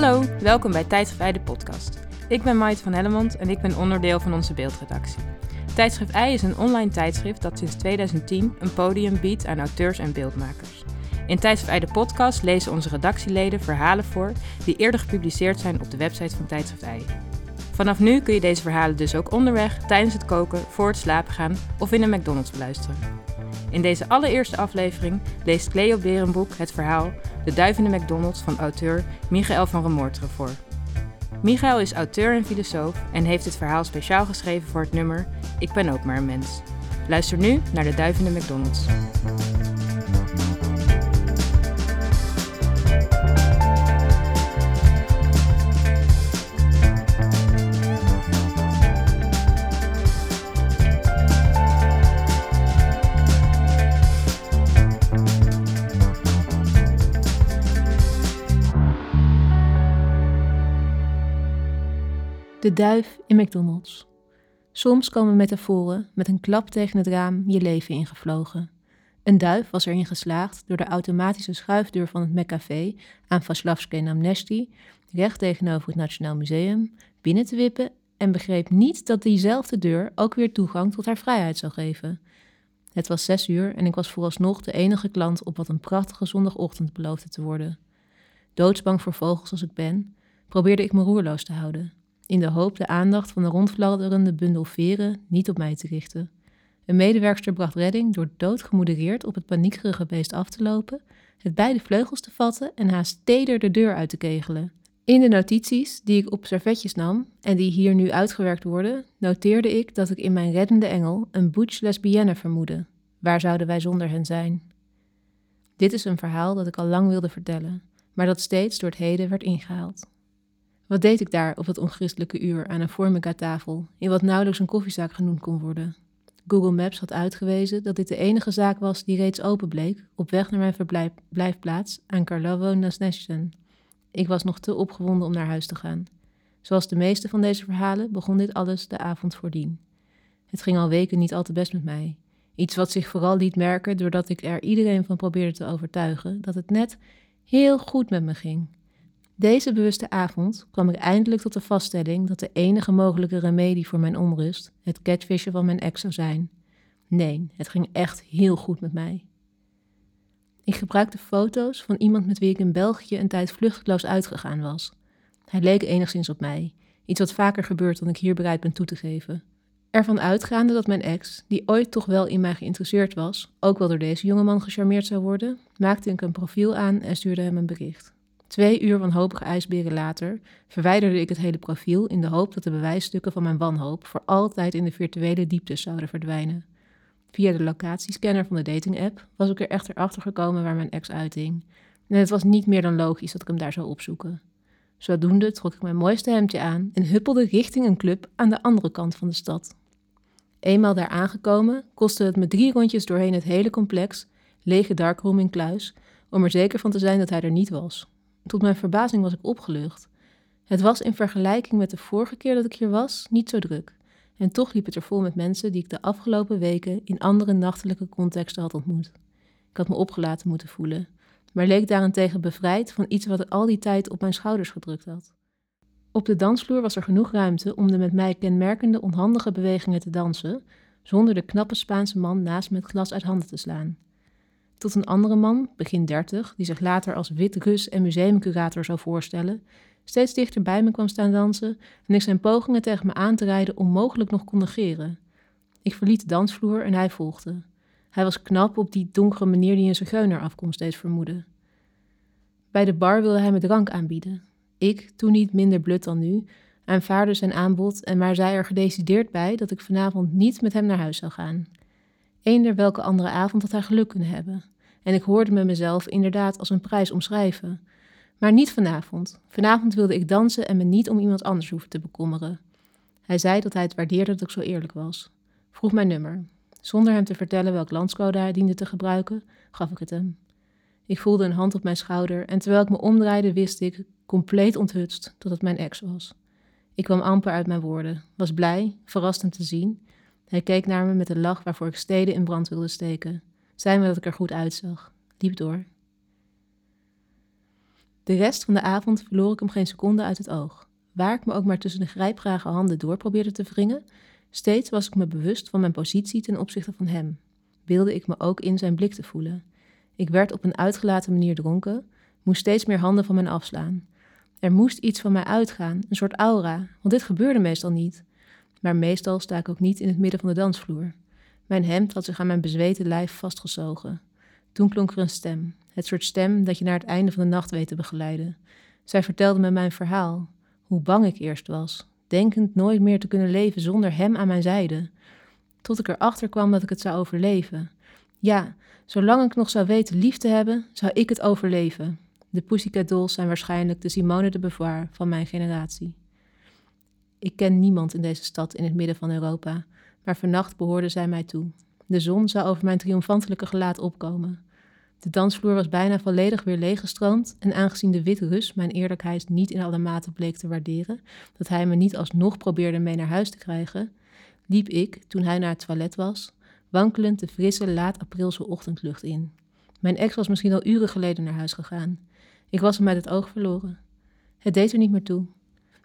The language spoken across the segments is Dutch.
Hallo, welkom bij Tijdschrift de podcast. Ik ben Maite van Hellemond en ik ben onderdeel van onze beeldredactie. Tijdschrift I is een online tijdschrift dat sinds 2010 een podium biedt aan auteurs en beeldmakers. In Tijdschrift de podcast lezen onze redactieleden verhalen voor die eerder gepubliceerd zijn op de website van Tijdschrift I. Vanaf nu kun je deze verhalen dus ook onderweg, tijdens het koken, voor het slapen gaan of in een McDonald's beluisteren. In deze allereerste aflevering leest Cleo Berenboek het verhaal De Duivende McDonald's van auteur Michael van Remoorteren voor. Michael is auteur en filosoof en heeft dit verhaal speciaal geschreven voor het nummer Ik ben ook maar een mens. Luister nu naar De Duivende McDonald's. De duif in McDonald's. Soms komen metaforen met een klap tegen het raam je leven ingevlogen. Een duif was erin geslaagd door de automatische schuifdeur van het McCafé aan Vaslavske Namnesty, recht tegenover het Nationaal Museum, binnen te wippen en begreep niet dat diezelfde deur ook weer toegang tot haar vrijheid zou geven. Het was zes uur en ik was vooralsnog de enige klant op wat een prachtige zondagochtend beloofde te worden. Doodsbang voor vogels als ik ben, probeerde ik me roerloos te houden in de hoop de aandacht van de rondfladderende bundel veren niet op mij te richten. Een medewerkster bracht redding door doodgemoedereerd op het paniekerige beest af te lopen, het beide vleugels te vatten en haast teder de deur uit te kegelen. In de notities die ik op servetjes nam en die hier nu uitgewerkt worden, noteerde ik dat ik in mijn reddende engel een butch lesbienne vermoedde. Waar zouden wij zonder hen zijn? Dit is een verhaal dat ik al lang wilde vertellen, maar dat steeds door het heden werd ingehaald. Wat deed ik daar op het onchristelijke uur aan een formica-tafel, in wat nauwelijks een koffiezaak genoemd kon worden? Google Maps had uitgewezen dat dit de enige zaak was die reeds open bleek op weg naar mijn verblijfplaats aan Karlovo Nasneshten. Ik was nog te opgewonden om naar huis te gaan. Zoals de meeste van deze verhalen begon dit alles de avond voordien. Het ging al weken niet al te best met mij. Iets wat zich vooral liet merken doordat ik er iedereen van probeerde te overtuigen dat het net heel goed met me ging. Deze bewuste avond kwam ik eindelijk tot de vaststelling dat de enige mogelijke remedie voor mijn onrust het catfishen van mijn ex zou zijn. Nee, het ging echt heel goed met mij. Ik gebruikte foto's van iemand met wie ik in België een tijd vluchteloos uitgegaan was. Hij leek enigszins op mij, iets wat vaker gebeurt dan ik hier bereid ben toe te geven. Ervan uitgaande dat mijn ex, die ooit toch wel in mij geïnteresseerd was, ook wel door deze jongeman gecharmeerd zou worden, maakte ik een profiel aan en stuurde hem een bericht. Twee uur wanhopige ijsberen later verwijderde ik het hele profiel in de hoop dat de bewijsstukken van mijn wanhoop voor altijd in de virtuele dieptes zouden verdwijnen. Via de locatiescanner van de dating-app was ik er echter achter gekomen waar mijn ex uiting. En het was niet meer dan logisch dat ik hem daar zou opzoeken. Zodoende trok ik mijn mooiste hemdje aan en huppelde richting een club aan de andere kant van de stad. Eenmaal daar aangekomen, kostte het me drie rondjes doorheen het hele complex, lege darkroom in kluis, om er zeker van te zijn dat hij er niet was. Tot mijn verbazing was ik opgelucht. Het was in vergelijking met de vorige keer dat ik hier was niet zo druk. En toch liep het er vol met mensen die ik de afgelopen weken in andere nachtelijke contexten had ontmoet. Ik had me opgelaten moeten voelen, maar leek daarentegen bevrijd van iets wat ik al die tijd op mijn schouders gedrukt had. Op de dansvloer was er genoeg ruimte om de met mij kenmerkende onhandige bewegingen te dansen, zonder de knappe Spaanse man naast me het glas uit handen te slaan tot een andere man, begin dertig, die zich later als wit Rus en museumcurator zou voorstellen, steeds dichter bij me kwam staan dansen en ik zijn pogingen tegen me aan te rijden onmogelijk nog kon negeren. Ik verliet de dansvloer en hij volgde. Hij was knap op die donkere manier die een zigeuner afkomst deed vermoeden. Bij de bar wilde hij me drank aanbieden. Ik, toen niet minder blut dan nu, aanvaarde zijn aanbod en maar zei er gedecideerd bij dat ik vanavond niet met hem naar huis zou gaan. Eender welke andere avond had hij geluk kunnen hebben. En ik hoorde me mezelf inderdaad als een prijs omschrijven. Maar niet vanavond. Vanavond wilde ik dansen en me niet om iemand anders hoeven te bekommeren. Hij zei dat hij het waardeerde dat ik zo eerlijk was. Vroeg mijn nummer. Zonder hem te vertellen welk landscode hij diende te gebruiken, gaf ik het hem. Ik voelde een hand op mijn schouder en terwijl ik me omdraaide wist ik, compleet onthutst, dat het mijn ex was. Ik kwam amper uit mijn woorden, was blij, verrast hem te zien hij keek naar me met een lach waarvoor ik steden in brand wilde steken. Zei me dat ik er goed uitzag. Liep door. De rest van de avond verloor ik hem geen seconde uit het oog. Waar ik me ook maar tussen de grijpgrage handen door probeerde te wringen, steeds was ik me bewust van mijn positie ten opzichte van hem. Wilde ik me ook in zijn blik te voelen. Ik werd op een uitgelaten manier dronken, moest steeds meer handen van mij afslaan. Er moest iets van mij uitgaan, een soort aura, want dit gebeurde meestal niet. Maar meestal sta ik ook niet in het midden van de dansvloer. Mijn hemd had zich aan mijn bezweten lijf vastgezogen. Toen klonk er een stem, het soort stem dat je naar het einde van de nacht weet te begeleiden. Zij vertelde me mijn verhaal, hoe bang ik eerst was, denkend nooit meer te kunnen leven zonder hem aan mijn zijde. Tot ik erachter kwam dat ik het zou overleven. Ja, zolang ik nog zou weten lief te hebben, zou ik het overleven. De Pussycat Dolls zijn waarschijnlijk de Simone de Beauvoir van mijn generatie. Ik ken niemand in deze stad in het midden van Europa, maar vannacht behoorden zij mij toe. De zon zou over mijn triomfantelijke gelaat opkomen. De dansvloer was bijna volledig weer leeggestroomd en aangezien de witte Rus mijn eerlijkheid niet in alle mate bleek te waarderen, dat hij me niet alsnog probeerde mee naar huis te krijgen, liep ik, toen hij naar het toilet was, wankelend de frisse laat-aprilse ochtendlucht in. Mijn ex was misschien al uren geleden naar huis gegaan. Ik was hem uit het oog verloren. Het deed er niet meer toe.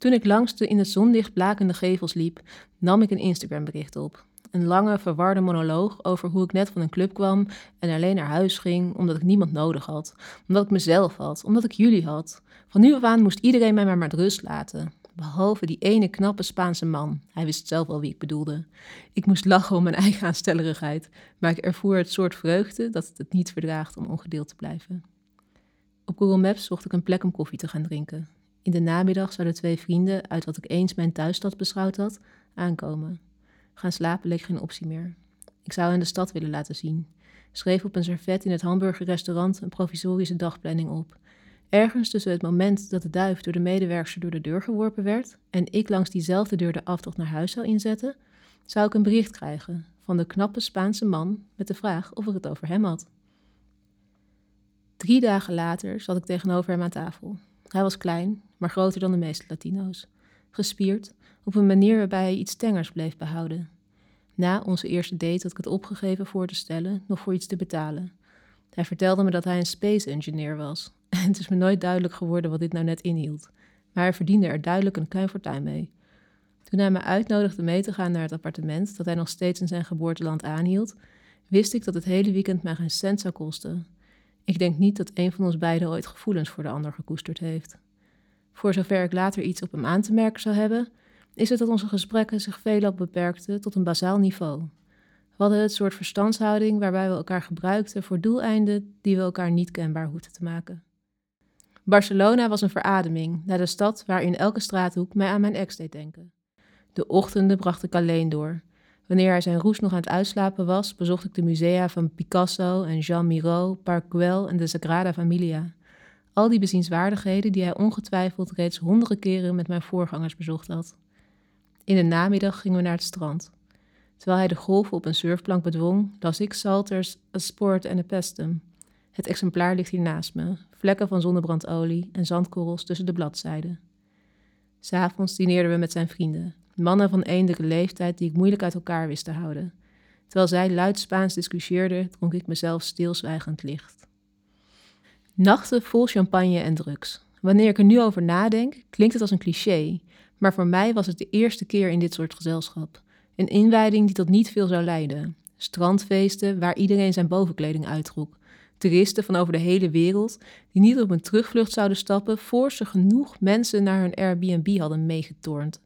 Toen ik langs de in het zonlicht blakende gevels liep, nam ik een Instagram-bericht op. Een lange, verwarde monoloog over hoe ik net van een club kwam en alleen naar huis ging omdat ik niemand nodig had. Omdat ik mezelf had, omdat ik jullie had. Van nu af aan moest iedereen mij maar met rust laten. Behalve die ene knappe Spaanse man. Hij wist zelf wel wie ik bedoelde. Ik moest lachen om mijn eigen aanstellerigheid, maar ik ervoer het soort vreugde dat het het niet verdraagt om ongedeeld te blijven. Op Google Maps zocht ik een plek om koffie te gaan drinken. In de namiddag zouden twee vrienden, uit wat ik eens mijn thuisstad beschouwd had, aankomen. Gaan slapen leek geen optie meer. Ik zou hen de stad willen laten zien. Schreef op een servet in het hamburgerrestaurant een provisorische dagplanning op. Ergens tussen het moment dat de duif door de medewerkster door de deur geworpen werd en ik langs diezelfde deur de aftocht naar huis zou inzetten, zou ik een bericht krijgen van de knappe Spaanse man met de vraag of ik het over hem had. Drie dagen later zat ik tegenover hem aan tafel. Hij was klein, maar groter dan de meeste Latino's. Gespierd, op een manier waarbij hij iets tengers bleef behouden. Na onze eerste date had ik het opgegeven voor te stellen nog voor iets te betalen. Hij vertelde me dat hij een space engineer was. En het is me nooit duidelijk geworden wat dit nou net inhield. Maar hij verdiende er duidelijk een klein fortuin mee. Toen hij me uitnodigde mee te gaan naar het appartement dat hij nog steeds in zijn geboorteland aanhield, wist ik dat het hele weekend mij geen cent zou kosten. Ik denk niet dat een van ons beiden ooit gevoelens voor de ander gekoesterd heeft. Voor zover ik later iets op hem aan te merken zou hebben, is het dat onze gesprekken zich veelal beperkten tot een bazaal niveau. We hadden het soort verstandshouding waarbij we elkaar gebruikten voor doeleinden die we elkaar niet kenbaar hoefden te maken. Barcelona was een verademing naar de stad waar in elke straathoek mij aan mijn ex deed denken. De ochtenden bracht ik alleen door. Wanneer hij zijn roes nog aan het uitslapen was, bezocht ik de musea van Picasso en Jean Miro, Park Güell en de Sagrada Familia. Al die bezienswaardigheden die hij ongetwijfeld reeds honderden keren met mijn voorgangers bezocht had. In de namiddag gingen we naar het strand. Terwijl hij de golven op een surfplank bedwong, las ik Salters A Sport and a Pestum. Het exemplaar ligt hier naast me, vlekken van zonnebrandolie en zandkorrels tussen de bladzijden. S'avonds dineerden we met zijn vrienden, mannen van eendelijke leeftijd die ik moeilijk uit elkaar wist te houden. Terwijl zij luid Spaans discussieerden, dronk ik mezelf stilzwijgend licht. Nachten vol champagne en drugs. Wanneer ik er nu over nadenk, klinkt het als een cliché, maar voor mij was het de eerste keer in dit soort gezelschap. Een inwijding die tot niet veel zou leiden. Strandfeesten waar iedereen zijn bovenkleding uittrok. Toeristen van over de hele wereld die niet op een terugvlucht zouden stappen voor ze genoeg mensen naar hun Airbnb hadden meegetornd.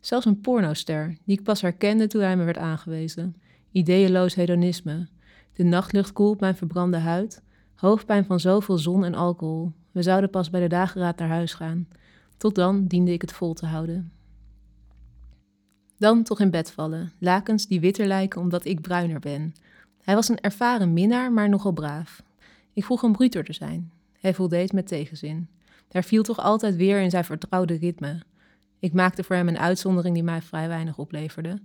Zelfs een pornoster, die ik pas herkende toen hij me werd aangewezen. Ideeëloos hedonisme. De nachtlucht koelt mijn verbrande huid. Hoofdpijn van zoveel zon en alcohol. We zouden pas bij de dageraad naar huis gaan. Tot dan diende ik het vol te houden. Dan toch in bed vallen, lakens die witter lijken omdat ik bruiner ben. Hij was een ervaren minnaar, maar nogal braaf. Ik vroeg hem bruter te zijn. Hij voldeed met tegenzin. Daar viel toch altijd weer in zijn vertrouwde ritme. Ik maakte voor hem een uitzondering die mij vrij weinig opleverde.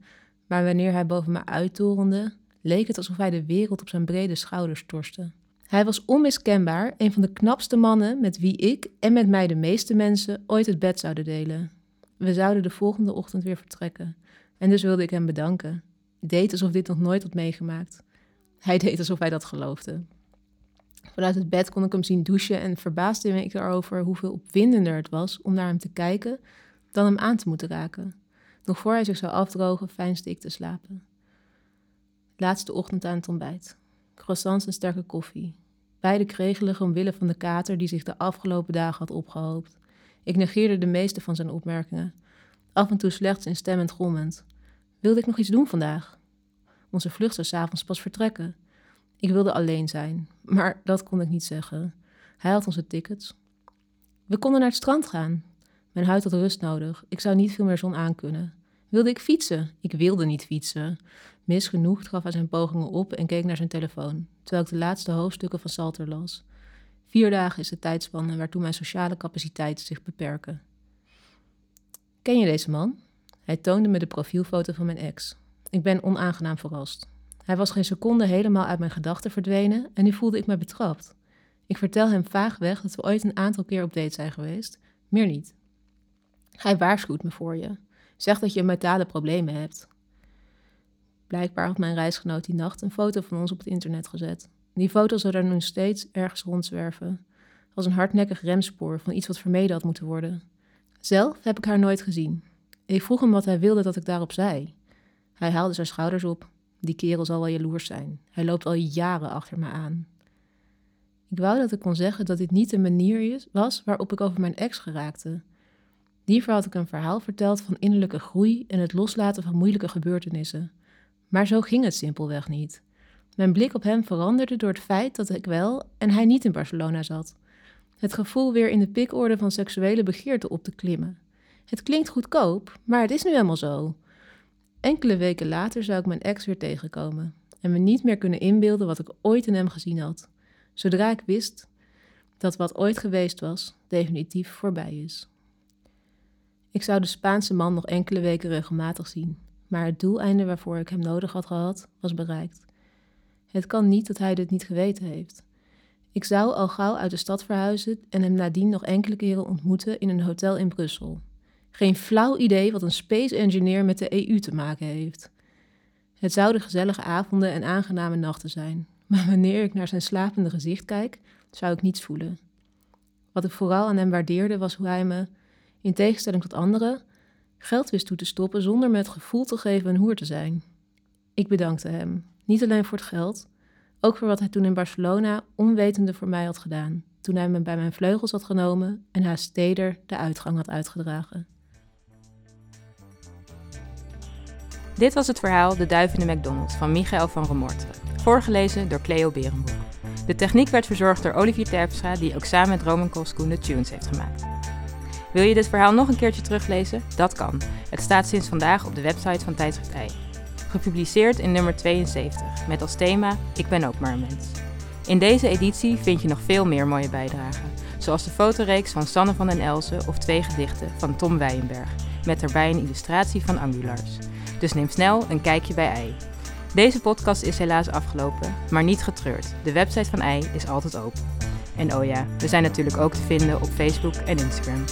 Maar wanneer hij boven me uittorende, leek het alsof hij de wereld op zijn brede schouders torste. Hij was onmiskenbaar een van de knapste mannen met wie ik en met mij de meeste mensen ooit het bed zouden delen. We zouden de volgende ochtend weer vertrekken. En dus wilde ik hem bedanken. Deed alsof dit nog nooit had meegemaakt. Hij deed alsof hij dat geloofde. Vanuit het bed kon ik hem zien douchen en verbaasde me ik erover hoeveel opwindender het was om naar hem te kijken dan hem aan te moeten raken. Nog voor hij zich zou afdrogen, fijnste ik te slapen. Laatste ochtend aan het ontbijt. Croissants en sterke koffie. Beide kregelig omwille van de kater die zich de afgelopen dagen had opgehoopt. Ik negeerde de meeste van zijn opmerkingen. Af en toe slechts instemmend grommend. Wilde ik nog iets doen vandaag? Onze vlucht zou s'avonds pas vertrekken. Ik wilde alleen zijn, maar dat kon ik niet zeggen. Hij had onze tickets. We konden naar het strand gaan. Mijn huid had rust nodig. Ik zou niet veel meer zon aankunnen. Wilde ik fietsen? Ik wilde niet fietsen. Mis genoeg gaf hij zijn pogingen op en keek naar zijn telefoon, terwijl ik de laatste hoofdstukken van Salter las. Vier dagen is de tijdspanne waartoe mijn sociale capaciteiten zich beperken. Ken je deze man? Hij toonde me de profielfoto van mijn ex. Ik ben onaangenaam verrast. Hij was geen seconde helemaal uit mijn gedachten verdwenen en nu voelde ik me betrapt. Ik vertel hem vaagweg dat we ooit een aantal keer op date zijn geweest, meer niet. Hij waarschuwt me voor je. Zegt dat je mentale problemen hebt. Blijkbaar had mijn reisgenoot die nacht een foto van ons op het internet gezet. Die foto zou daar nu steeds ergens rondzwerven. Als een hardnekkig remspoor van iets wat vermeden had moeten worden. Zelf heb ik haar nooit gezien. Ik vroeg hem wat hij wilde dat ik daarop zei. Hij haalde zijn schouders op. Die kerel zal wel jaloers zijn. Hij loopt al jaren achter me aan. Ik wou dat ik kon zeggen dat dit niet de manier was waarop ik over mijn ex geraakte. Liever had ik een verhaal verteld van innerlijke groei en het loslaten van moeilijke gebeurtenissen. Maar zo ging het simpelweg niet. Mijn blik op hem veranderde door het feit dat ik wel en hij niet in Barcelona zat. Het gevoel weer in de pikorde van seksuele begeerte op te klimmen. Het klinkt goedkoop, maar het is nu helemaal zo. Enkele weken later zou ik mijn ex weer tegenkomen en me niet meer kunnen inbeelden wat ik ooit in hem gezien had. Zodra ik wist dat wat ooit geweest was, definitief voorbij is. Ik zou de Spaanse man nog enkele weken regelmatig zien, maar het doeleinde waarvoor ik hem nodig had gehad, was bereikt. Het kan niet dat hij dit niet geweten heeft. Ik zou al gauw uit de stad verhuizen en hem nadien nog enkele keren ontmoeten in een hotel in Brussel. Geen flauw idee wat een space engineer met de EU te maken heeft. Het zouden gezellige avonden en aangename nachten zijn, maar wanneer ik naar zijn slapende gezicht kijk, zou ik niets voelen. Wat ik vooral aan hem waardeerde was hoe hij me, in tegenstelling tot anderen, geld wist toe te stoppen zonder me het gevoel te geven een hoer te zijn. Ik bedankte hem, niet alleen voor het geld, ook voor wat hij toen in Barcelona onwetende voor mij had gedaan, toen hij me bij mijn vleugels had genomen en haast steder de uitgang had uitgedragen. Dit was het verhaal De Duif in de McDonald's van Michael van Romorteren, voorgelezen door Cleo Berenboek. De techniek werd verzorgd door Olivier Terpstra, die ook samen met Roman Koskoen de tunes heeft gemaakt. Wil je dit verhaal nog een keertje teruglezen? Dat kan. Het staat sinds vandaag op de website van Tijdschrift Ei. Gepubliceerd in nummer 72, met als thema Ik ben ook maar een mens. In deze editie vind je nog veel meer mooie bijdragen, zoals de fotoreeks van Sanne van den Elzen of twee gedichten van Tom Weijenberg, met daarbij een illustratie van Angulars. Dus neem snel een kijkje bij Ei. Deze podcast is helaas afgelopen, maar niet getreurd. De website van Ei is altijd open. En oh ja, we zijn natuurlijk ook te vinden op Facebook en Instagram.